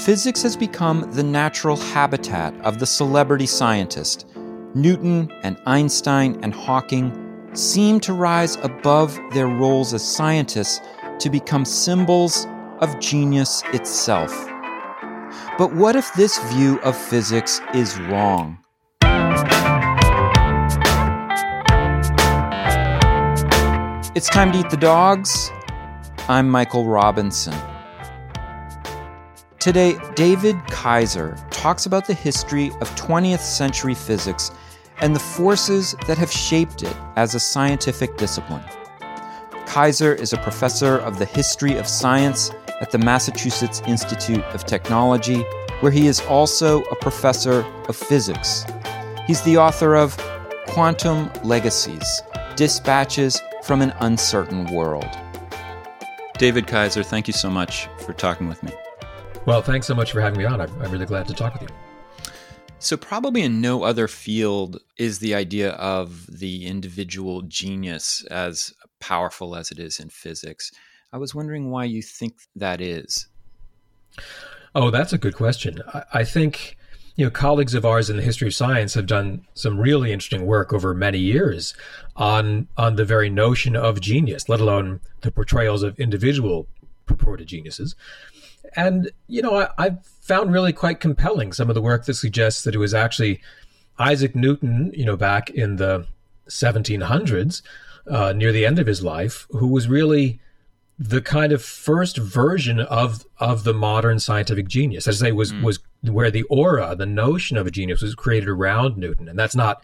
physics has become the natural habitat of the celebrity scientist. Newton and Einstein and Hawking seem to rise above their roles as scientists to become symbols of genius itself. But what if this view of physics is wrong? It's time to eat the dogs. I'm Michael Robinson. Today, David Kaiser talks about the history of 20th century physics and the forces that have shaped it as a scientific discipline. Kaiser is a professor of the history of science at the Massachusetts Institute of Technology, where he is also a professor of physics. He's the author of Quantum Legacies Dispatches from an Uncertain World. David Kaiser, thank you so much for talking with me. Well, thanks so much for having me on. I'm, I'm really glad to talk with you. So, probably in no other field is the idea of the individual genius as powerful as it is in physics. I was wondering why you think that is. Oh, that's a good question. I, I think you know colleagues of ours in the history of science have done some really interesting work over many years on on the very notion of genius, let alone the portrayals of individual purported geniuses. And you know, I, I've found really quite compelling some of the work that suggests that it was actually Isaac Newton, you know, back in the 1700s, uh, near the end of his life, who was really the kind of first version of of the modern scientific genius. As I say, was mm. was where the aura, the notion of a genius, was created around Newton, and that's not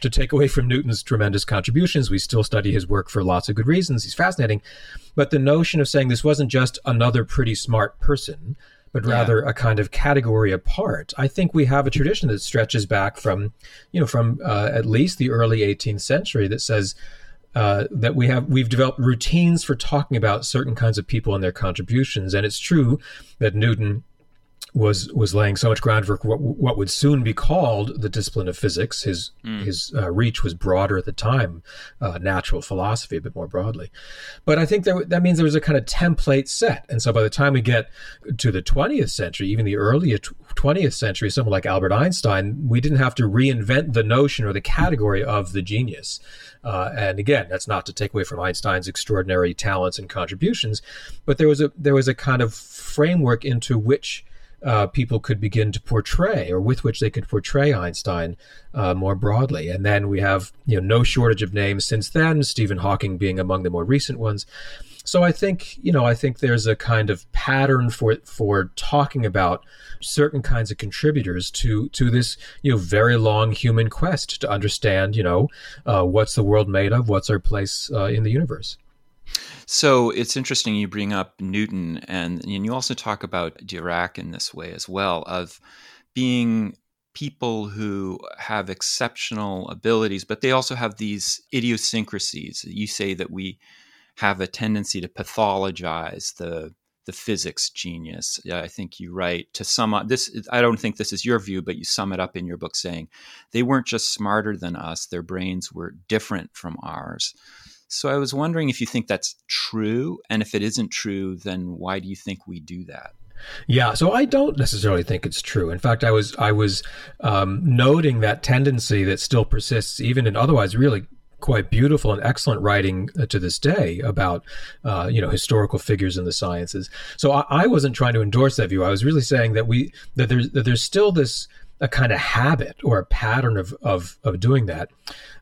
to take away from Newton's tremendous contributions. We still study his work for lots of good reasons. He's fascinating, but the notion of saying this wasn't just another pretty smart person, but rather yeah. a kind of category apart. I think we have a tradition that stretches back from, you know, from uh, at least the early 18th century that says uh, that we have we've developed routines for talking about certain kinds of people and their contributions. And it's true that Newton was was laying so much groundwork for what, what would soon be called the discipline of physics. His mm. his uh, reach was broader at the time, uh, natural philosophy a bit more broadly. But I think there, that means there was a kind of template set, and so by the time we get to the 20th century, even the early 20th century, someone like Albert Einstein, we didn't have to reinvent the notion or the category of the genius. Uh, and again, that's not to take away from Einstein's extraordinary talents and contributions, but there was a there was a kind of framework into which uh, people could begin to portray, or with which they could portray Einstein uh, more broadly. And then we have you know no shortage of names since then, Stephen Hawking being among the more recent ones. So I think you know I think there's a kind of pattern for for talking about certain kinds of contributors to to this you know very long human quest to understand you know uh, what's the world made of, what's our place uh, in the universe. So it's interesting you bring up Newton, and, and you also talk about Dirac in this way as well of being people who have exceptional abilities, but they also have these idiosyncrasies. You say that we have a tendency to pathologize the the physics genius. I think you write to sum up this. I don't think this is your view, but you sum it up in your book saying they weren't just smarter than us; their brains were different from ours. So I was wondering if you think that's true, and if it isn't true, then why do you think we do that? Yeah, so I don't necessarily think it's true. In fact, I was I was um, noting that tendency that still persists even in otherwise really quite beautiful and excellent writing uh, to this day about uh, you know historical figures in the sciences. So I, I, wasn't trying to endorse that view. I was really saying that we that there's that there's still this a kind of habit or a pattern of of, of doing that.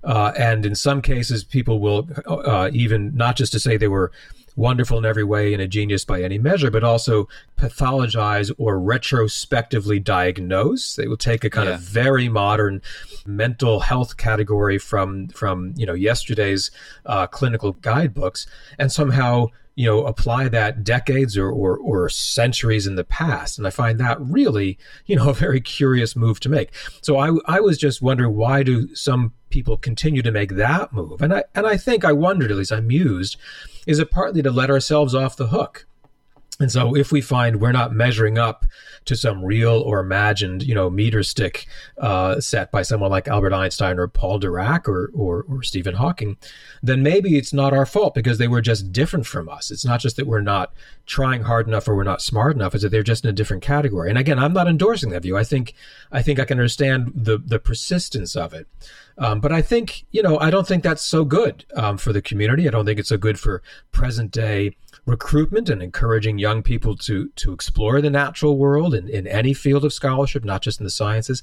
Uh, and in some cases, people will uh, even not just to say they were wonderful in every way and a genius by any measure, but also pathologize or retrospectively diagnose. They will take a kind yeah. of very modern mental health category from from you know yesterday's uh, clinical guidebooks and somehow you know apply that decades or, or, or centuries in the past. And i find that really you know a very curious move to make. So i i was just wondering why do some people continue to make that move? And i and i think i wondered at least i mused is it partly to let ourselves off the hook And so if we find we're not measuring up to some real or imagined, you know, meter stick uh, set by someone like Albert Einstein or Paul Dirac or, or, or Stephen Hawking, then maybe it's not our fault because they were just different from us. It's not just that we're not trying hard enough or we're not smart enough, it's that they're just in a different category. And again, I'm not endorsing that view. I think I think I can understand the the persistence of it. Um, but I think, you know, I don't think that's so good um, for the community. I don't think it's so good for present day recruitment and encouraging young people to to explore the natural world in, in any field of scholarship, not just in the sciences.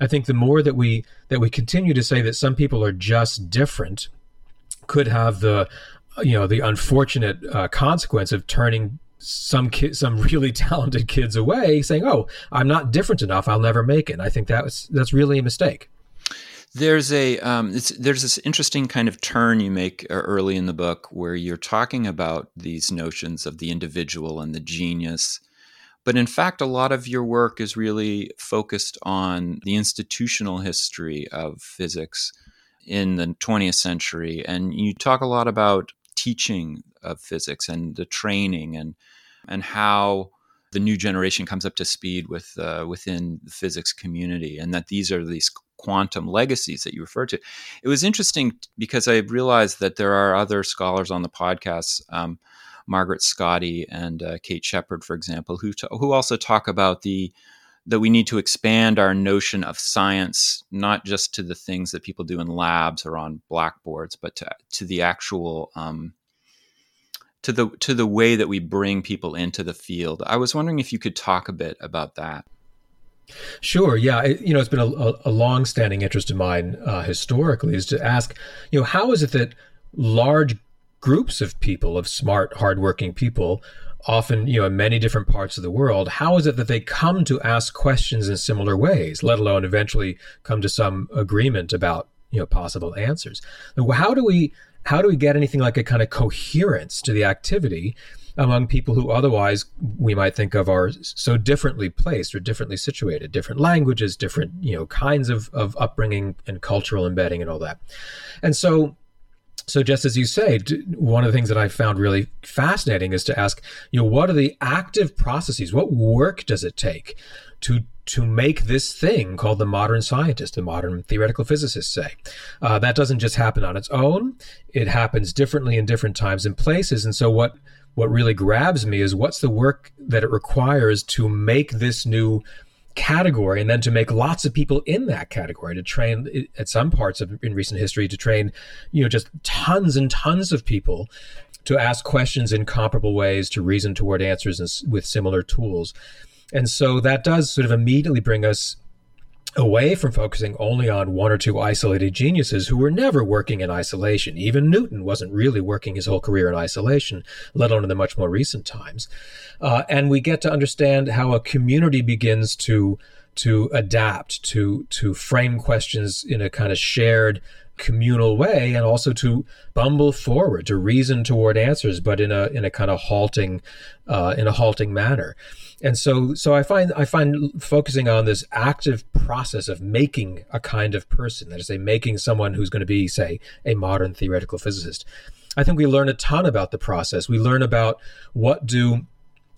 I think the more that we that we continue to say that some people are just different could have the you know the unfortunate uh, consequence of turning some kids, some really talented kids away, saying, "Oh, I'm not different enough. I'll never make it." And I think that's that's really a mistake. There's a um, there's this interesting kind of turn you make uh, early in the book where you're talking about these notions of the individual and the genius, but in fact, a lot of your work is really focused on the institutional history of physics in the 20th century, and you talk a lot about teaching of physics and the training and and how the new generation comes up to speed with uh, within the physics community, and that these are these quantum legacies that you referred to. It was interesting because I realized that there are other scholars on the podcast, um, Margaret Scotty and uh, Kate Shepard, for example, who t- who also talk about the that we need to expand our notion of science not just to the things that people do in labs or on blackboards, but to, to the actual um, to the to the way that we bring people into the field. I was wondering if you could talk a bit about that. Sure. Yeah. It, you know, it's been a, a long-standing interest of mine uh, historically is to ask, you know, how is it that large groups of people, of smart, hardworking people, often, you know, in many different parts of the world, how is it that they come to ask questions in similar ways, let alone eventually come to some agreement about, you know, possible answers? How do we how do we get anything like a kind of coherence to the activity among people who otherwise we might think of are so differently placed or differently situated, different languages, different you know kinds of, of upbringing and cultural embedding and all that. And so so just as you say, one of the things that I found really fascinating is to ask, you know, what are the active processes? What work does it take to to make this thing called the modern scientist, the modern theoretical physicist, say. Uh, that doesn't just happen on its own. It happens differently in different times and places. And so what what really grabs me is what's the work that it requires to make this new category and then to make lots of people in that category to train at some parts of in recent history to train you know just tons and tons of people to ask questions in comparable ways to reason toward answers with similar tools. And so that does sort of immediately bring us away from focusing only on one or two isolated geniuses who were never working in isolation. Even Newton wasn't really working his whole career in isolation, let alone in the much more recent times. Uh, and we get to understand how a community begins to to adapt, to to frame questions in a kind of shared communal way and also to bumble forward to reason toward answers but in a in a kind of halting uh, in a halting manner and so so i find i find focusing on this active process of making a kind of person that is say making someone who's going to be say a modern theoretical physicist i think we learn a ton about the process. We learn about what do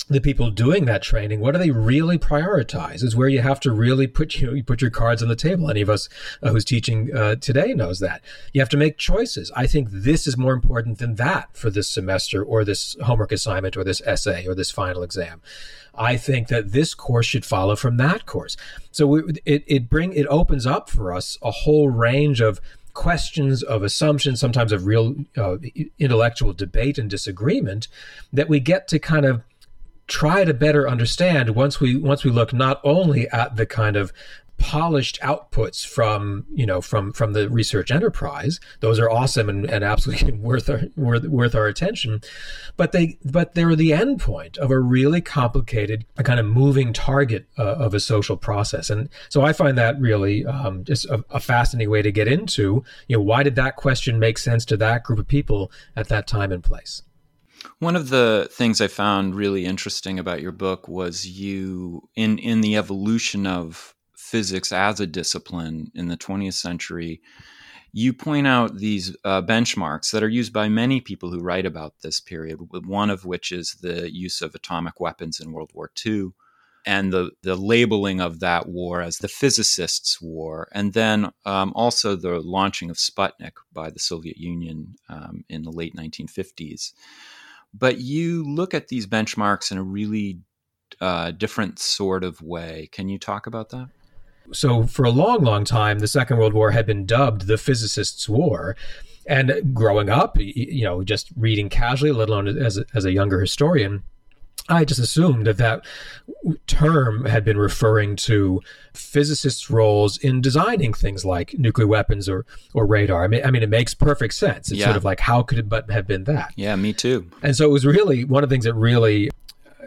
the people doing that training, what do they really prioritize? Is where you have to really put you, you put your cards on the table. Any of us uh, who's teaching uh, today knows that you have to make choices. I think this is more important than that for this semester, or this homework assignment, or this essay, or this final exam. I think that this course should follow from that course. So we, it it bring it opens up for us a whole range of questions of assumptions, sometimes of real uh, intellectual debate and disagreement that we get to kind of try to better understand once we once we look not only at the kind of polished outputs from you know from from the research enterprise those are awesome and, and absolutely worth our worth, worth our attention but they but they're the end point of a really complicated a kind of moving target uh, of a social process. And so i find that really um, just a, a fascinating way to get into you know why did that question make sense to that group of people at that time and place one of the things I found really interesting about your book was you in in the evolution of physics as a discipline in the 20th century you point out these uh, benchmarks that are used by many people who write about this period, one of which is the use of atomic weapons in World War II and the, the labeling of that war as the physicists' war, and then um, also the launching of Sputnik by the Soviet Union um, in the late 1950s. But you look at these benchmarks in a really uh, different sort of way. Can you talk about that? So, for a long, long time, the Second World War had been dubbed the physicists' war. And growing up, you know, just reading casually, let alone as a, as a younger historian, I just assumed that that term had been referring to physicists' roles in designing things like nuclear weapons or, or radar. I mean, I mean, it makes perfect sense. It's yeah. sort of like, how could it but have been that? Yeah, me too. And so it was really one of the things that really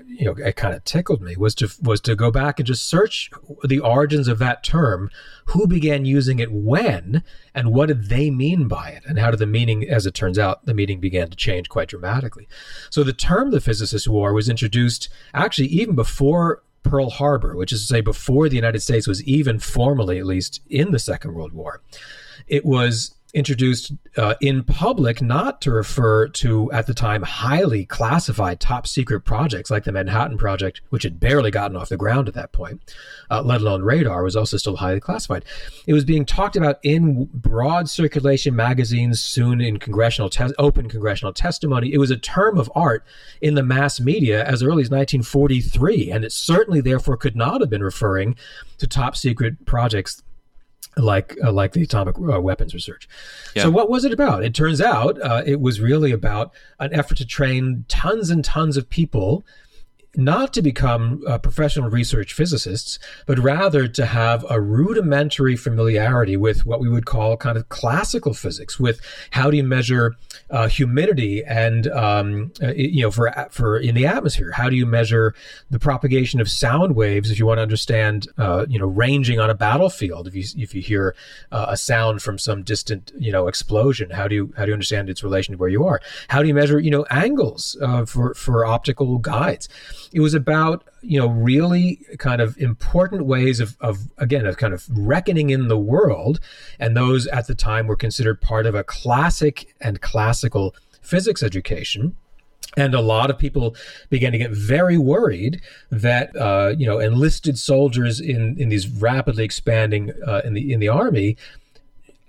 you know it kind of tickled me was to was to go back and just search the origins of that term who began using it when and what did they mean by it and how did the meaning as it turns out the meaning began to change quite dramatically so the term the physicist war was introduced actually even before Pearl Harbor, which is to say before the United States was even formally, at least in the Second World War. It was introduced uh, in public not to refer to, at the time, highly classified top secret projects like the Manhattan Project, which had barely gotten off the ground at that point, uh, let alone radar, was also still highly classified. It was being talked about in broad circulation magazines, soon in congressional te- open congressional testimony. It was a term of art in the mass media as early as 1943, and it certainly, therefore, could not have been referring to top secret projects like uh, like the atomic uh, weapons research. Yeah. So what was it about? It turns out uh, it was really about an effort to train tons and tons of people not to become uh, professional research physicists, but rather to have a rudimentary familiarity with what we would call kind of classical physics, with how do you measure uh, humidity and um, uh, you know for for in the atmosphere, how do you measure the propagation of sound waves if you want to understand uh, you know ranging on a battlefield if you if you hear uh, a sound from some distant you know explosion, how do you how do you understand its relation to where you are? How do you measure you know angles uh, for for optical guides? It was about you know really kind of important ways of, of again of kind of reckoning in the world. And those at the time were considered part of a classic and classical physics education. And a lot of people began to get very worried that uh, you know enlisted soldiers in in these rapidly expanding uh, in the in the army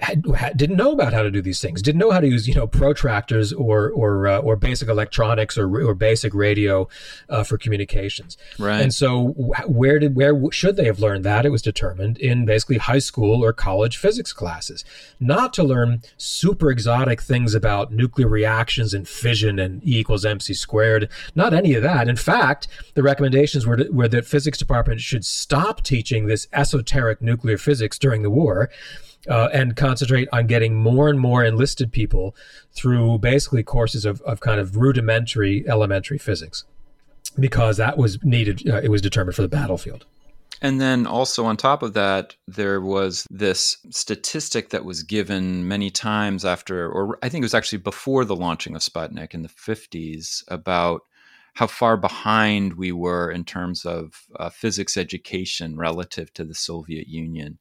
had, had, didn't know about how to do these things, didn't know how to use you know protractors or or uh, or basic electronics or or basic radio uh, for communications. Right. And so where did where should they have learned that? It was determined in basically high school or college physics classes, not to learn super exotic things about nuclear reactions and fission and E equals mc squared. Not any of that. In fact, the recommendations were to, were that physics department should stop teaching this esoteric nuclear physics during the war uh, and concentrate on getting more and more enlisted people through basically courses of, of kind of rudimentary elementary physics because that was needed uh, it was determined for the battlefield. And then also on top of that, there was this statistic that was given many times after, or I think it was actually before the launching of Sputnik in the 50s, about how far behind we were in terms of uh, physics education relative to the Soviet Union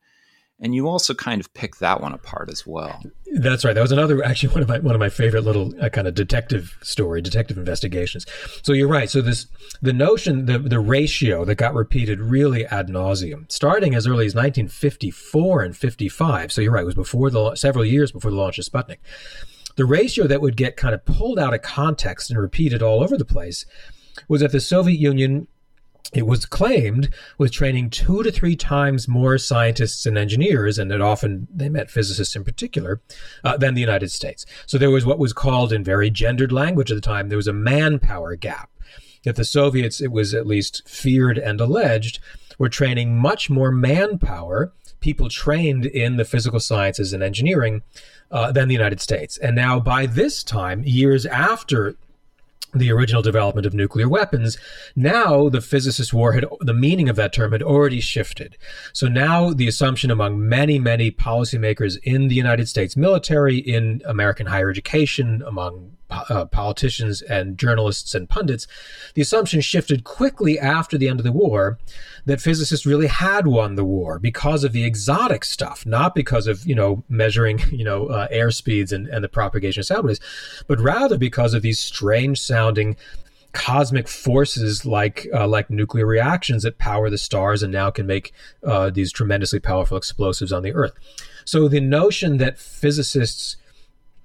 and you also kind of pick that one apart as well. That's right. That was another actually one of my one of my favorite little uh, kind of detective story, detective investigations. So you're right. So this the notion the the ratio that got repeated really ad nauseum, starting as early as 1954 and 55. So you're right. It was before the several years before the launch of Sputnik. The ratio that would get kind of pulled out of context and repeated all over the place was that the Soviet Union it was claimed was training two to three times more scientists and engineers, and it often they met physicists in particular, uh, than the United States. So there was what was called, in very gendered language at the time, there was a manpower gap. That the Soviets, it was at least feared and alleged, were training much more manpower, people trained in the physical sciences and engineering, uh, than the United States. And now, by this time, years after the original development of nuclear weapons. Now the physicist war had the meaning of that term had already shifted. So now the assumption among many, many policymakers in the United States military, in American higher education, among uh, politicians and journalists and pundits, the assumption shifted quickly after the end of the war that physicists really had won the war because of the exotic stuff, not because of you know measuring you know uh, air speeds and, and the propagation of sound waves, but rather because of these strange sounding cosmic forces like uh, like nuclear reactions that power the stars and now can make uh, these tremendously powerful explosives on the Earth. So the notion that physicists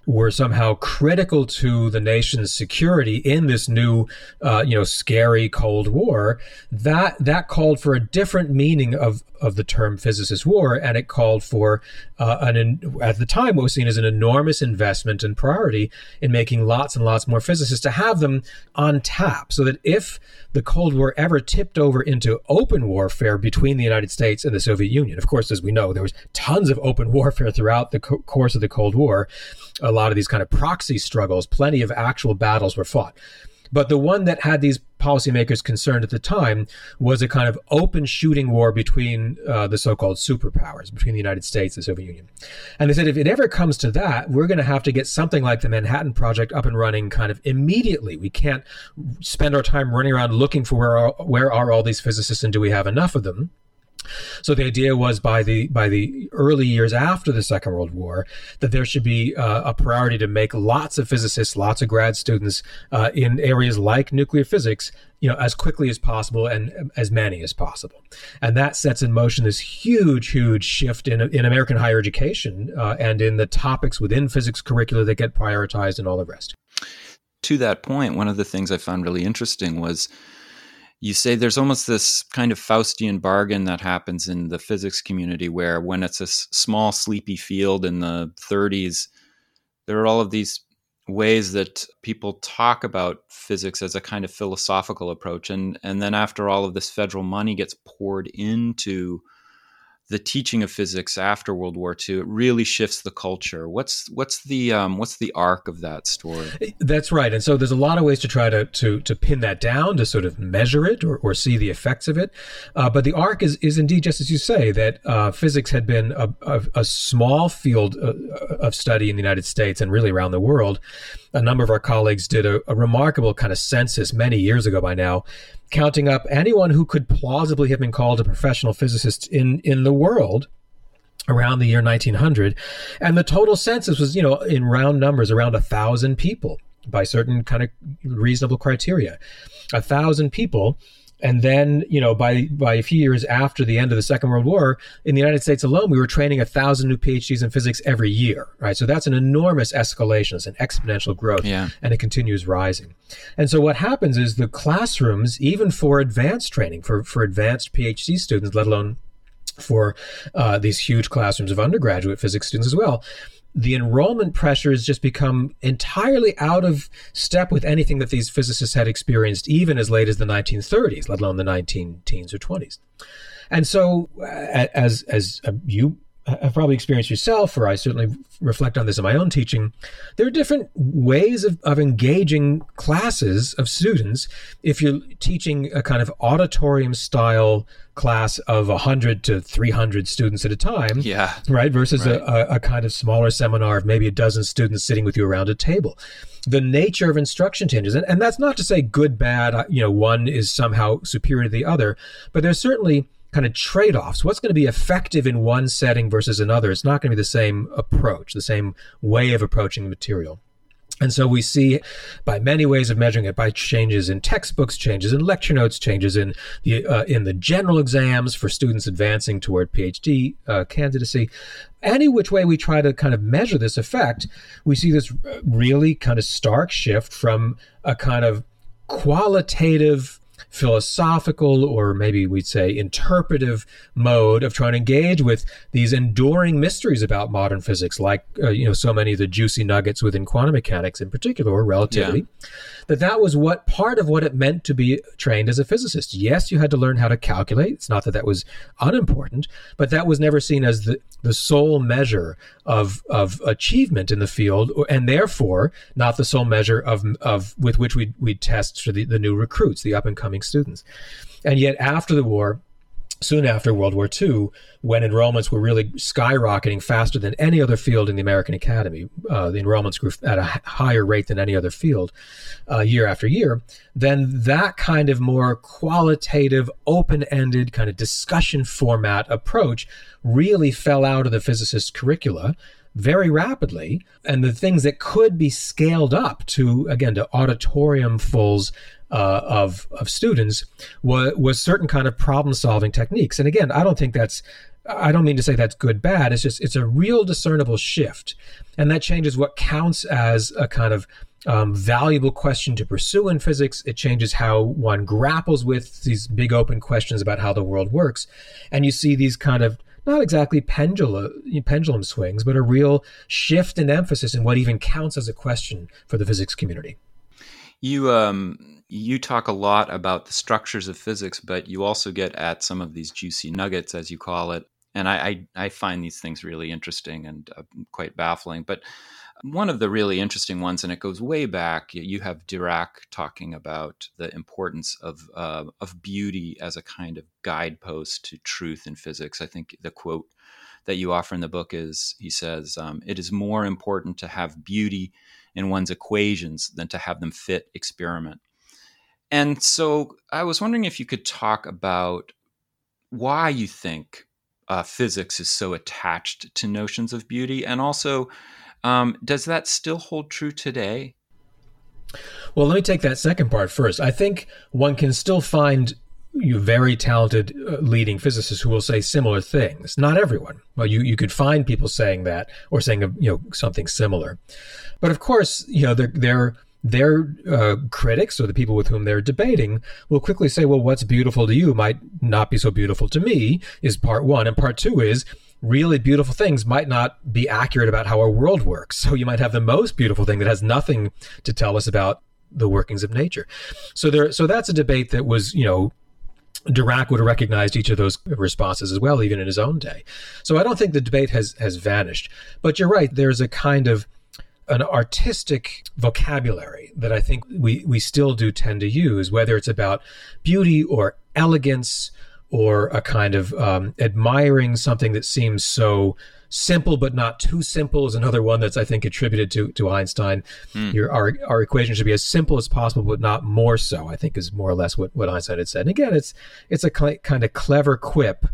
were somehow critical to the nation's security in this new, uh, you know, scary Cold War, that that called for a different meaning of of the term physicist war, and it called for uh, an at the time what was seen as an enormous investment and priority in making lots and lots more physicists to have them on tap, so that if the Cold War ever tipped over into open warfare between the United States and the Soviet Union, of course, as we know, there was tons of open warfare throughout the co- course of the Cold War a lot of these kind of proxy struggles, plenty of actual battles were fought. But the one that had these policymakers concerned at the time was a kind of open shooting war between uh, the so called superpowers, between the United States and the Soviet Union. And they said if it ever comes to that, we're going to have to get something like the Manhattan Project up and running kind of immediately. We can't spend our time running around looking for where are, where are all these physicists and do we have enough of them. So the idea was by the by the early years after the Second World War that there should be uh, a priority to make lots of physicists, lots of grad students uh, in areas like nuclear physics, you know, as quickly as possible and as many as possible. And that sets in motion this huge, huge shift in in American higher education uh, and in the topics within physics curricula that get prioritized and all the rest. To that point, one of the things I found really interesting was you say there's almost this kind of Faustian bargain that happens in the physics community where when it's a small, sleepy field in the 30s, there are all of these ways that people talk about physics as a kind of philosophical approach. And, and then after all of this federal money gets poured into the teaching of physics after World War II. It really shifts the culture. What's what's the um, what's the arc of that story? That's right. And so there's a lot of ways to try to to to pin that down to sort of measure it or, or see the effects of it. Uh, but the arc is is indeed just as you say that uh, physics had been a, a, a small field uh, of study in the United States and really around the world. A number of our colleagues did a, a remarkable kind of census many years ago by now counting up anyone who could plausibly have been called a professional physicist in, in the world around the year 1900. And the total census was, you know, in round numbers, around a thousand people by certain kind of reasonable criteria. A thousand people and then, you know, by by a few years after the end of the Second World War, in the United States alone, we were training a thousand new PhDs in physics every year, right? So that's an enormous escalation. It's an exponential growth, yeah. and it continues rising. And so what happens is the classrooms, even for advanced training, for for advanced PhD students, let alone for uh, these huge classrooms of undergraduate physics students as well, the enrollment pressures just become entirely out of step with anything that these physicists had experienced even as late as the 1930s, let alone the 19 teens or 20s. And so, as as uh, you have probably experienced yourself, or I certainly reflect on this in my own teaching, there are different ways of, of engaging classes of students. If you're teaching a kind of auditorium style class of 100 to 300 students at a time, yeah, right, versus right. A, a kind of smaller seminar of maybe a dozen students sitting with you around a table the nature of instruction changes. And, and that's not to say good, bad, uh, you know, one is somehow superior to the other, but there's certainly kind of trade offs. What's going to be effective in one setting versus another? It's not going to be the same approach, the same way of approaching the material. And so we see by many ways of measuring it, by changes in textbooks, changes in lecture notes, changes in the uh, in the general exams for students advancing toward PhD uh, candidacy. Any which way we try to kind of measure this effect, we see this really kind of stark shift from a kind of qualitative philosophical or maybe we'd say interpretive mode of trying to engage with these enduring mysteries about modern physics like uh, you know so many of the juicy nuggets within quantum mechanics in particular or relativity yeah that that was what part of what it meant to be trained as a physicist. Yes, you had to learn how to calculate. It's not that that was unimportant, but that was never seen as the, the sole measure of, of achievement in the field, and therefore not the sole measure of, of with which we we test for the, the new recruits, the up and coming students. And yet, after the war, soon after World War II, when enrollments were really skyrocketing faster than any other field in the American Academy. Uh, the enrollments grew at a higher rate than any other field uh, year after year. Then that kind of more qualitative, open ended, kind of discussion format approach really fell out of the physicist curricula very rapidly. And the things that could be scaled up to, again, to auditorium fulls uh, of of students was was certain kind of problem solving techniques. And again, I don't think that's I don't mean to say that's good bad. It's just it's a real discernible shift, and that changes what counts as a kind of um, valuable question to pursue in physics. It changes how one grapples with these big open questions about how the world works, and you see these kind of not exactly pendulum pendulum swings, but a real shift in emphasis in what even counts as a question for the physics community. You um you talk a lot about the structures of physics, but you also get at some of these juicy nuggets, as you call it. And I, I, I find these things really interesting and uh, quite baffling. But one of the really interesting ones, and it goes way back, you have Dirac talking about the importance of, uh, of beauty as a kind of guidepost to truth in physics. I think the quote that you offer in the book is he says, um, It is more important to have beauty in one's equations than to have them fit experiment. And so I was wondering if you could talk about why you think uh, physics is so attached to notions of beauty, and also um, does that still hold true today? Well, let me take that second part first. I think one can still find you very talented uh, leading physicists who will say similar things. Not everyone. Well, you, you could find people saying that or saying you know something similar, but of course you know they're they're their uh, critics or the people with whom they're debating will quickly say, well, what's beautiful to you might not be so beautiful to me, is part one. And part two is really beautiful things might not be accurate about how our world works. So you might have the most beautiful thing that has nothing to tell us about the workings of nature. So there, so that's a debate that was, you know, Dirac would have recognized each of those responses as well, even in his own day. So I don't think the debate has has vanished. But you're right. There's a kind of an artistic vocabulary that I think we, we still do tend to use, whether it's about beauty or elegance or a kind of um, admiring something that seems so simple but not too simple is another one that's I think attributed to to Einstein. Mm. Your our our equation should be as simple as possible but not more so. I think is more or less what, what Einstein had said. And again, it's it's a cl- kind of clever quip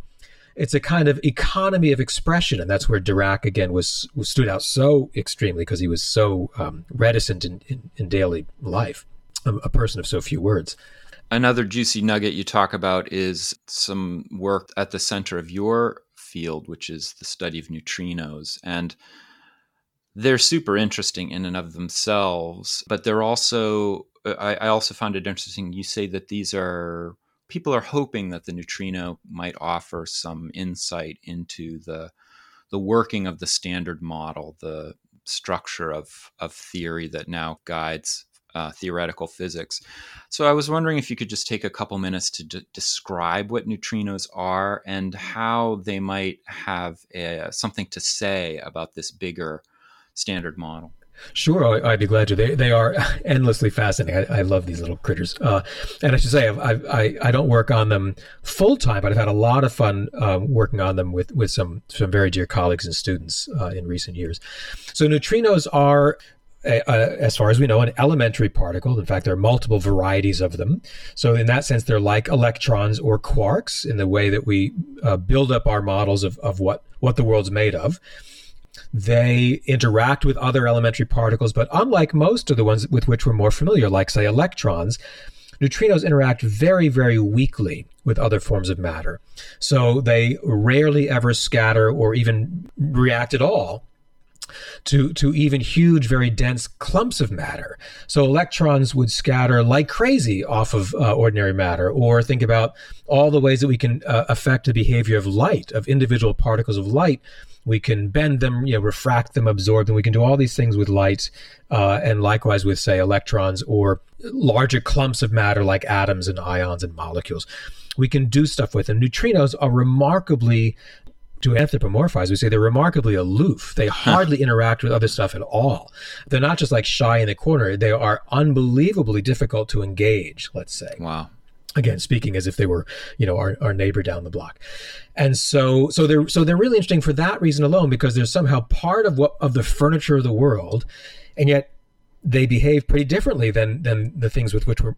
it's a kind of economy of expression, and that's where Dirac again was, was stood out so extremely because he was so um, reticent in, in, in, daily life, a, a person of so few words. Another juicy nugget you talk about is some work at the center of your field, which is the study of neutrinos. And they're super interesting in and of themselves, but they're also, I, I also found it interesting. You say that these are people are hoping that the neutrino might offer some insight into the the working of the standard model, the structure of of theory that now guides uh, theoretical physics. So I was wondering if you could just take a couple minutes to d- describe what neutrinos are and how they might have a, something to say about this bigger standard model. Sure, I'd be glad to. They, they are endlessly fascinating. I, I love these little critters. Uh, and I should say, i I, I don't work on them full time, but I've had a lot of fun um, working on them with, with some, some very dear colleagues and students uh, in recent years. So neutrinos are as far as we know, an elementary particle. In fact, there are multiple varieties of them. So, in that sense, they're like electrons or quarks in the way that we uh, build up our models of, of what, what the world's made of. They interact with other elementary particles, but unlike most of the ones with which we're more familiar, like, say, electrons, neutrinos interact very, very weakly with other forms of matter. So they rarely ever scatter or even react at all to, to even huge, very dense clumps of matter. So electrons would scatter like crazy off of uh, ordinary matter. Or think about all the ways that we can uh, affect the behavior of light, of individual particles of light we can bend them, you know, refract them, absorb them. We can do all these things with light, uh, and likewise with, say, electrons or larger clumps of matter like atoms and ions and molecules. We can do stuff with them. Neutrinos are remarkably to anthropomorphize, we say they're remarkably aloof. They hardly interact with other stuff at all. They're not just like shy in the corner. They are unbelievably difficult to engage, let's say. Wow. Again speaking as if they were you know our, our neighbor down the block. And so so they're so they're really interesting for that reason alone because they're somehow part of what of the furniture of the world and yet they behave pretty differently than than the things with which we're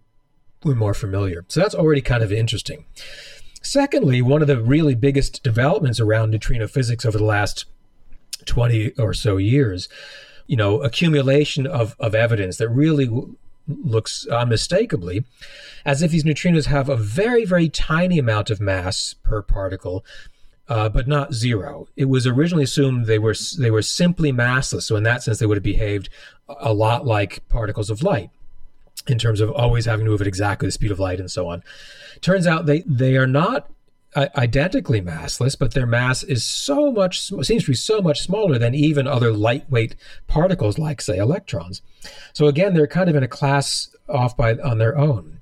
we're more familiar. So that's already kind of interesting. Secondly one of the really biggest developments around neutrino physics over the last 20 or so years you know accumulation of of evidence that really looks unmistakably as if these neutrinos have a very, very tiny amount of mass per particle, uh, but not zero. It was originally assumed they were they were simply massless, so in that sense, they would have behaved a lot like particles of light in terms of always having to move at exactly the speed of light and so on. Turns out they they are not identically massless, but their mass is so much seems to be so much smaller than even other lightweight particles like say electrons. So again, they're kind of in a class off by on their own.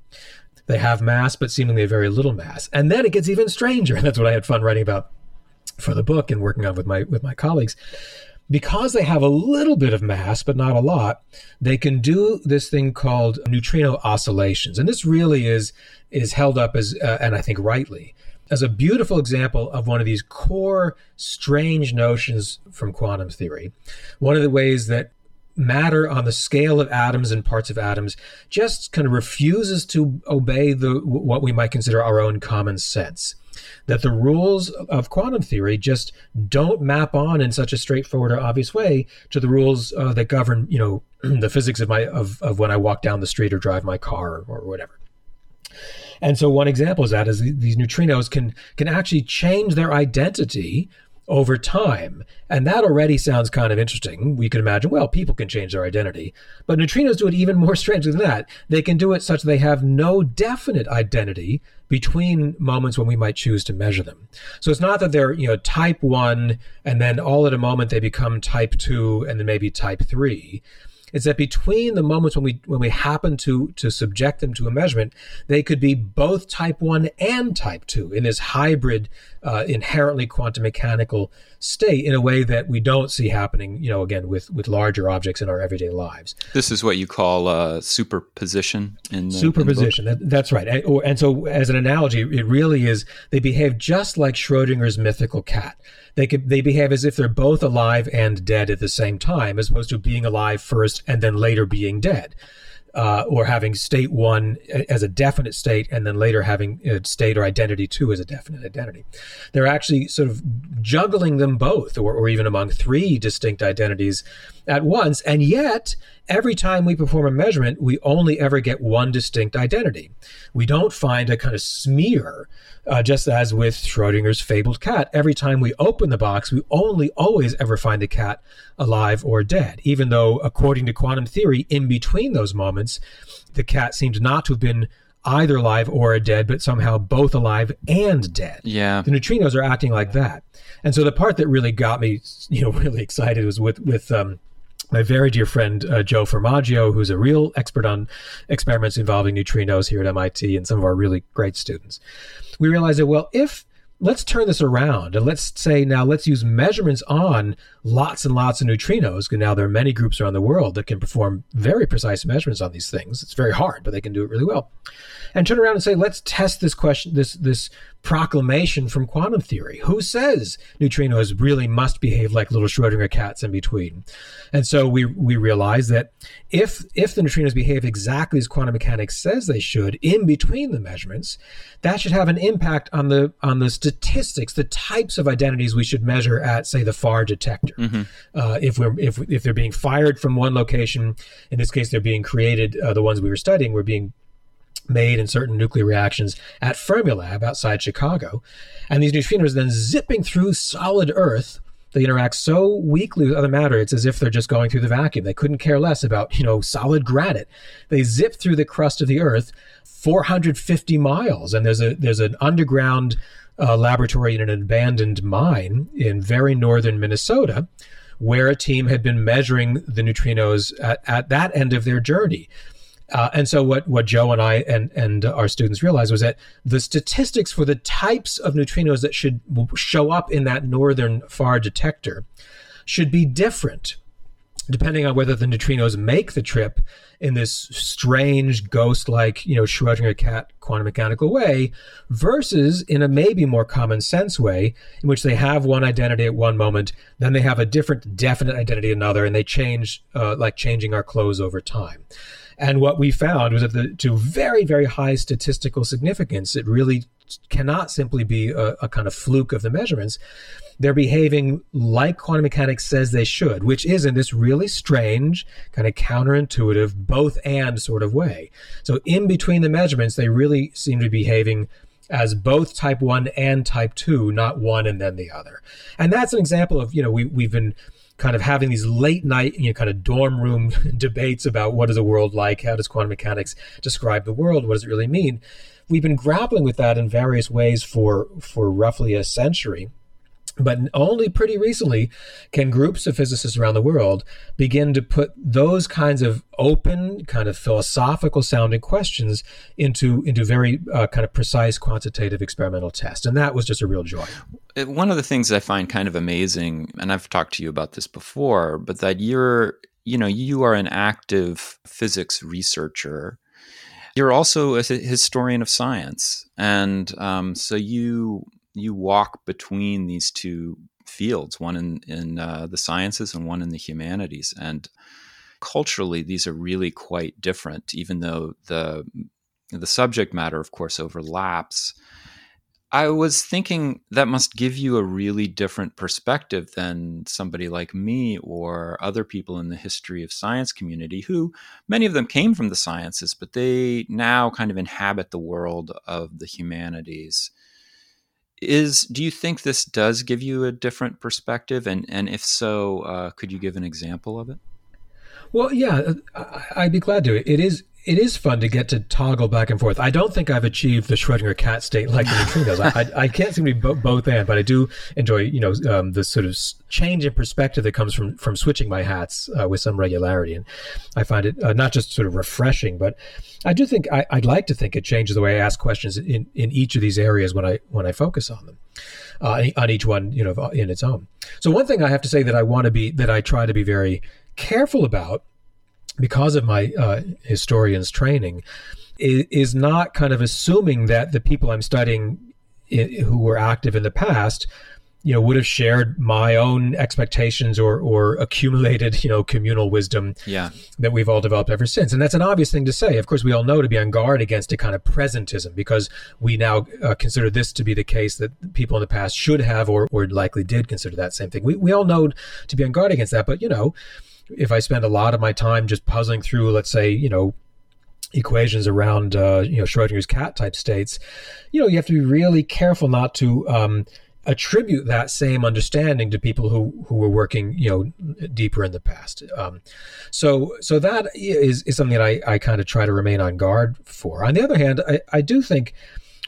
They have mass, but seemingly a very little mass. And then it gets even stranger. And that's what I had fun writing about for the book and working on with my with my colleagues. Because they have a little bit of mass, but not a lot, they can do this thing called neutrino oscillations. And this really is is held up as, uh, and I think rightly, as a beautiful example of one of these core strange notions from quantum theory. One of the ways that matter on the scale of atoms and parts of atoms just kind of refuses to obey the what we might consider our own common sense that the rules of quantum theory just don't map on in such a straightforward or obvious way to the rules uh, that govern you know the physics of my of, of when i walk down the street or drive my car or, or whatever and so one example is that is these neutrinos can can actually change their identity over time. And that already sounds kind of interesting. We can imagine, well, people can change their identity. But neutrinos do it even more strangely than that. They can do it such that they have no definite identity between moments when we might choose to measure them. So it's not that they're, you know, type one and then all at a moment they become type two and then maybe type three is that between the moments when we when we happen to to subject them to a measurement, they could be both type one and type two in this hybrid, uh, inherently quantum mechanical state in a way that we don't see happening. You know, again with with larger objects in our everyday lives. This is what you call uh, superposition. In the, superposition. In that, that's right. And, and so, as an analogy, it really is. They behave just like Schrodinger's mythical cat they could they behave as if they're both alive and dead at the same time, as opposed to being alive first and then later being dead. Uh, or having state one as a definite state and then later having state or identity two as a definite identity. They're actually sort of juggling them both, or, or even among three distinct identities at once. And yet, every time we perform a measurement, we only ever get one distinct identity. We don't find a kind of smear uh, just as with Schrodinger's fabled cat, every time we open the box, we only always ever find the cat alive or dead, even though, according to quantum theory, in between those moments, the cat seems not to have been either alive or dead, but somehow both alive and dead. Yeah. The neutrinos are acting like that. And so the part that really got me, you know, really excited was with, with, um, my very dear friend uh, Joe Formaggio, who's a real expert on experiments involving neutrinos here at MIT, and some of our really great students. We realized that, well, if let's turn this around and let's say now let's use measurements on lots and lots of neutrinos. Now there are many groups around the world that can perform very precise measurements on these things. It's very hard, but they can do it really well. And turn around and say, let's test this question, this this proclamation from quantum theory. Who says neutrinos really must behave like little Schrodinger cats in between? And so we we realize that if if the neutrinos behave exactly as quantum mechanics says they should in between the measurements, that should have an impact on the on the statistics, the types of identities we should measure at, say, the far detector. Mm-hmm. Uh, if we're if if they're being fired from one location, in this case, they're being created. Uh, the ones we were studying were being made in certain nuclear reactions at Fermilab outside Chicago. And these neutrinos then zipping through solid Earth. They interact so weakly with other matter, it's as if they're just going through the vacuum. They couldn't care less about, you know, solid granite. They zip through the crust of the Earth 450 miles. And there's a there's an underground uh, laboratory in an abandoned mine in very northern Minnesota where a team had been measuring the neutrinos at, at that end of their journey. Uh, and so what, what Joe and I and, and our students realized was that the statistics for the types of neutrinos that should show up in that northern far detector should be different depending on whether the neutrinos make the trip in this strange ghost-like, you know, Schrodinger cat quantum mechanical way, versus in a maybe more common sense way, in which they have one identity at one moment, then they have a different definite identity another, and they change, uh, like changing our clothes over time. And what we found was that the, to very, very high statistical significance, it really cannot simply be a, a kind of fluke of the measurements they're behaving like quantum mechanics says they should, which is in this really strange, kind of counterintuitive, both and sort of way. So, in between the measurements, they really seem to be behaving as both type 1 and type 2, not one and then the other. And that's an example of, you know, we, we've been kind of having these late night, you know, kind of dorm room debates about what is a world like? How does quantum mechanics describe the world? What does it really mean? We've been grappling with that in various ways for, for roughly a century. But only pretty recently can groups of physicists around the world begin to put those kinds of open, kind of philosophical sounding questions into into very uh, kind of precise quantitative experimental tests, and that was just a real joy. Uh, one of the things I find kind of amazing, and I've talked to you about this before, but that you're you know you are an active physics researcher. You're also a historian of science. And um, so you you walk between these two fields, one in in uh, the sciences and one in the humanities, and culturally these are really quite different. Even though the the subject matter, of course, overlaps. I was thinking that must give you a really different perspective than somebody like me or other people in the history of science community who many of them came from the sciences, but they now kind of inhabit the world of the humanities is do you think this does give you a different perspective? And and if so uh, could you give an example of it? Well yeah i'd be glad to. It is it is fun to get to toggle back and forth. I don't think I've achieved the Schrodinger cat state like the neutrinos. I, I, I, can't seem to be bo- both and, but I do enjoy, you know, um, the sort of change in perspective that comes from from switching my hats uh, with some regularity, and I find it uh, not just sort of refreshing, but I do think I, would like to think it changes the way I ask questions in, in each of these areas when I when I focus on them. Uh, on each one, you know, in its own. So one thing I have to say that I want to be that I try to be very careful about because of my uh, historian's training, is, not kind of assuming that the people I'm studying who were active in the past you know would have shared my own expectations or or accumulated you know communal wisdom yeah. that we've all developed ever since. And that's an obvious thing to say. Of course we all know to be on guard against a kind of presentism because we now uh, consider this to be the case that people in the past should have or, or likely did consider that same thing. We, we all know to be on guard against that but you know if I spend a lot of my time just puzzling through, let's say, you know, equations around, uh, you know, Schrodinger's cat type states, you know, you have to be really careful not to um, attribute that same understanding to people who who were working, you know, deeper in the past. Um, so, so that is is something that I I kind of try to remain on guard for. On the other hand, I, I do think.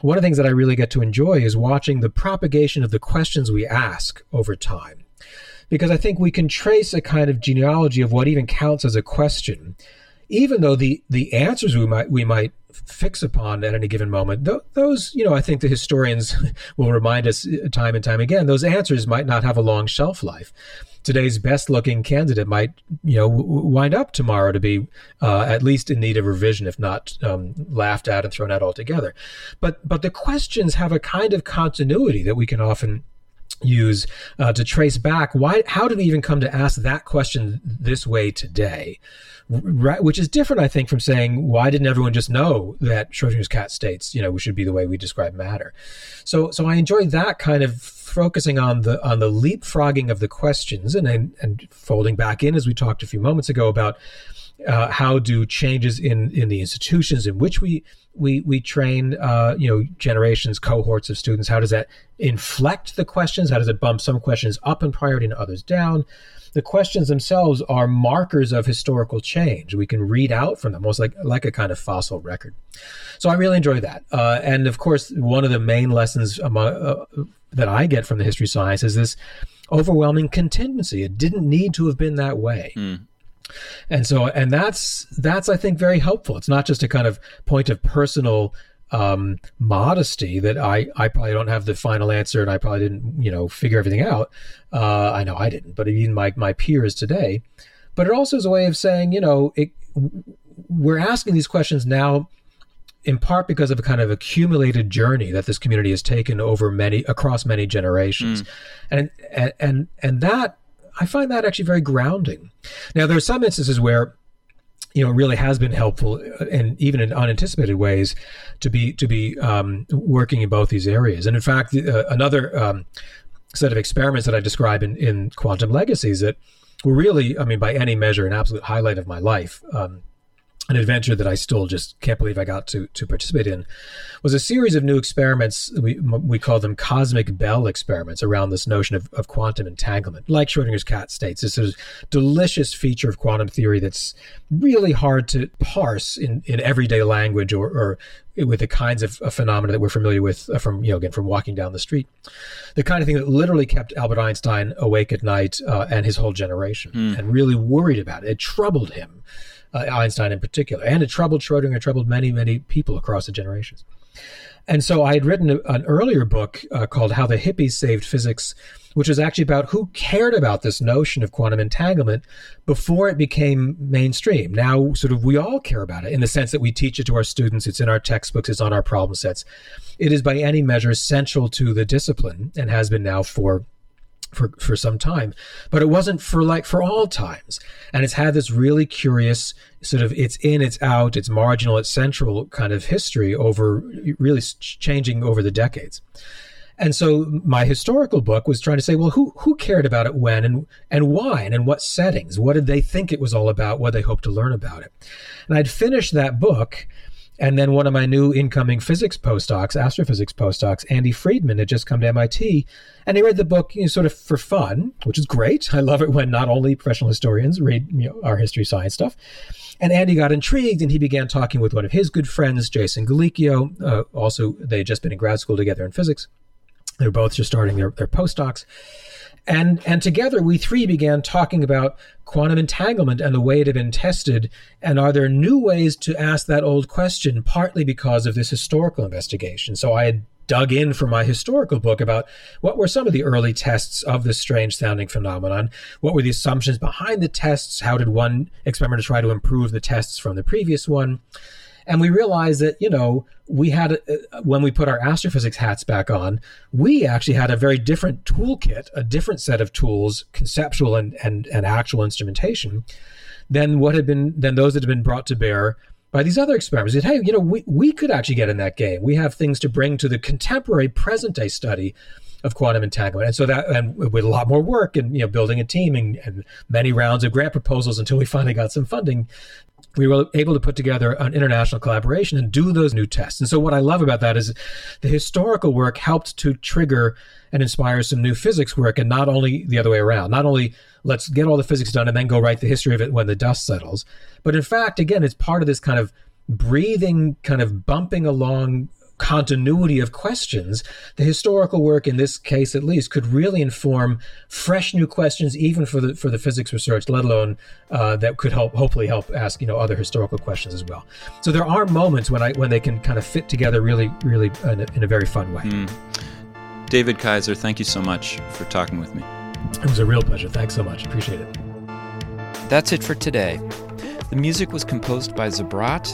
One of the things that I really get to enjoy is watching the propagation of the questions we ask over time because I think we can trace a kind of genealogy of what even counts as a question, even though the the answers we might we might fix upon at any given moment th- those you know i think the historians will remind us uh, time and time again those answers might not have a long shelf life. Today's best looking candidate might you know wind up tomorrow to be uh, at least in need of revision if not um, laughed at and thrown out altogether. But but the questions have a kind of continuity that we can often use uh, to trace back why how did we even come to ask that question this way today? Right which is different i think from saying why didn't everyone just know that schrodinger's cat states you know we should be the way we describe matter? So so i enjoy that kind of focusing on the on the leapfrogging of the questions and and, and folding back in as we talked a few moments ago about uh, how do changes in in the institutions in which we we we train uh, you know generations cohorts of students how does that inflect the questions? How does it bump some questions up in priority and others down? The questions themselves are markers of historical change. We can read out from them almost like like a kind of fossil record. So i really enjoy that. Uh, and of course one of the main lessons among, uh, that i get from the history science is this overwhelming contingency. It didn't need to have been that way. Mm and so and that's that's i think very helpful it's not just a kind of point of personal um, modesty that I, I probably don't have the final answer and I probably didn't, you know, figure everything out. Uh, I know I didn't, but even my, my peers today. but it also is a way of saying, you know, it, we're asking these questions now in part because of a kind of accumulated journey that this community has taken over many across many generations mm. and, and and and that i find that actually very grounding now there are some instances where you know, it really has been helpful, uh, and even in unanticipated ways, to be to be um, working in both these areas. And in fact, uh, another um, set of experiments that I describe in, in Quantum Legacies that were really, I mean, by any measure, an absolute highlight of my life. Um, an adventure that I still just can't believe I got to to participate in was a series of new experiments. We we call them cosmic bell experiments around this notion of, of quantum entanglement, like Schrodinger's cat states. This is a delicious feature of quantum theory that's really hard to parse in, in everyday language or, or with the kinds of, of phenomena that we're familiar with uh, from you know again from walking down the street, the kind of thing that literally kept Albert Einstein awake at night uh, and his whole generation, mm. and really worried about it. It troubled him uh, Einstein in particular, and it troubled Schrodinger, troubled many, many people across the generations. And so I had written a, an earlier book uh, called How the Hippies Saved Physics, which was actually about who cared about this notion of quantum entanglement before it became mainstream. Now, sort of, we all care about it in the sense that we teach it to our students, it's in our textbooks, it's on our problem sets. It is by any measure central to the discipline and has been now for for, for some time, but it wasn't for like for all times. And it's had this really curious sort of it's in, it's out, it's marginal, it's central kind of history over really changing over the decades. And so my historical book was trying to say, well, who who cared about it when and and why and in what settings? What did they think it was all about? What they hoped to learn about it? And I'd finished that book and then one of my new incoming physics postdocs, astrophysics postdocs, Andy Friedman, had just come to MIT, and he read the book you know, sort of for fun, which is great. I love it when not only professional historians read you know, our history science stuff. And Andy got intrigued, and he began talking with one of his good friends, Jason Gallicchio. Uh, also, they had just been in grad school together in physics. They were both just starting their, their postdocs. And, and together we three began talking about quantum entanglement and the way it had been tested. And are there new ways to ask that old question, partly because of this historical investigation? So I had dug in for my historical book about what were some of the early tests of this strange sounding phenomenon. What were the assumptions behind the tests? How did one experimenter try to improve the tests from the previous one? And we realized that, you know, we had, uh, when we put our astrophysics hats back on, we actually had a very different toolkit, a different set of tools, conceptual and, and, and actual instrumentation, than what had been, than those that had been brought to bear by these other experiments. hey, you know, we, we could actually get in that game. We have things to bring to the contemporary present day study of quantum entanglement. And so that, and with a lot more work and, you know, building a team and, and many rounds of grant proposals until we finally got some funding, we were able to put together an international collaboration and do those new tests. And so, what I love about that is the historical work helped to trigger and inspire some new physics work, and not only the other way around. Not only let's get all the physics done and then go write the history of it when the dust settles, but in fact, again, it's part of this kind of breathing, kind of bumping along continuity of questions, the historical work in this case at least could really inform fresh new questions even for the for the physics research, let alone uh, that could help hopefully help ask you know other historical questions as well. So there are moments when I when they can kind of fit together really really in a, in a very fun way. Mm. David Kaiser, thank you so much for talking with me. It was a real pleasure. Thanks so much. Appreciate it. That's it for today. The music was composed by Zabrat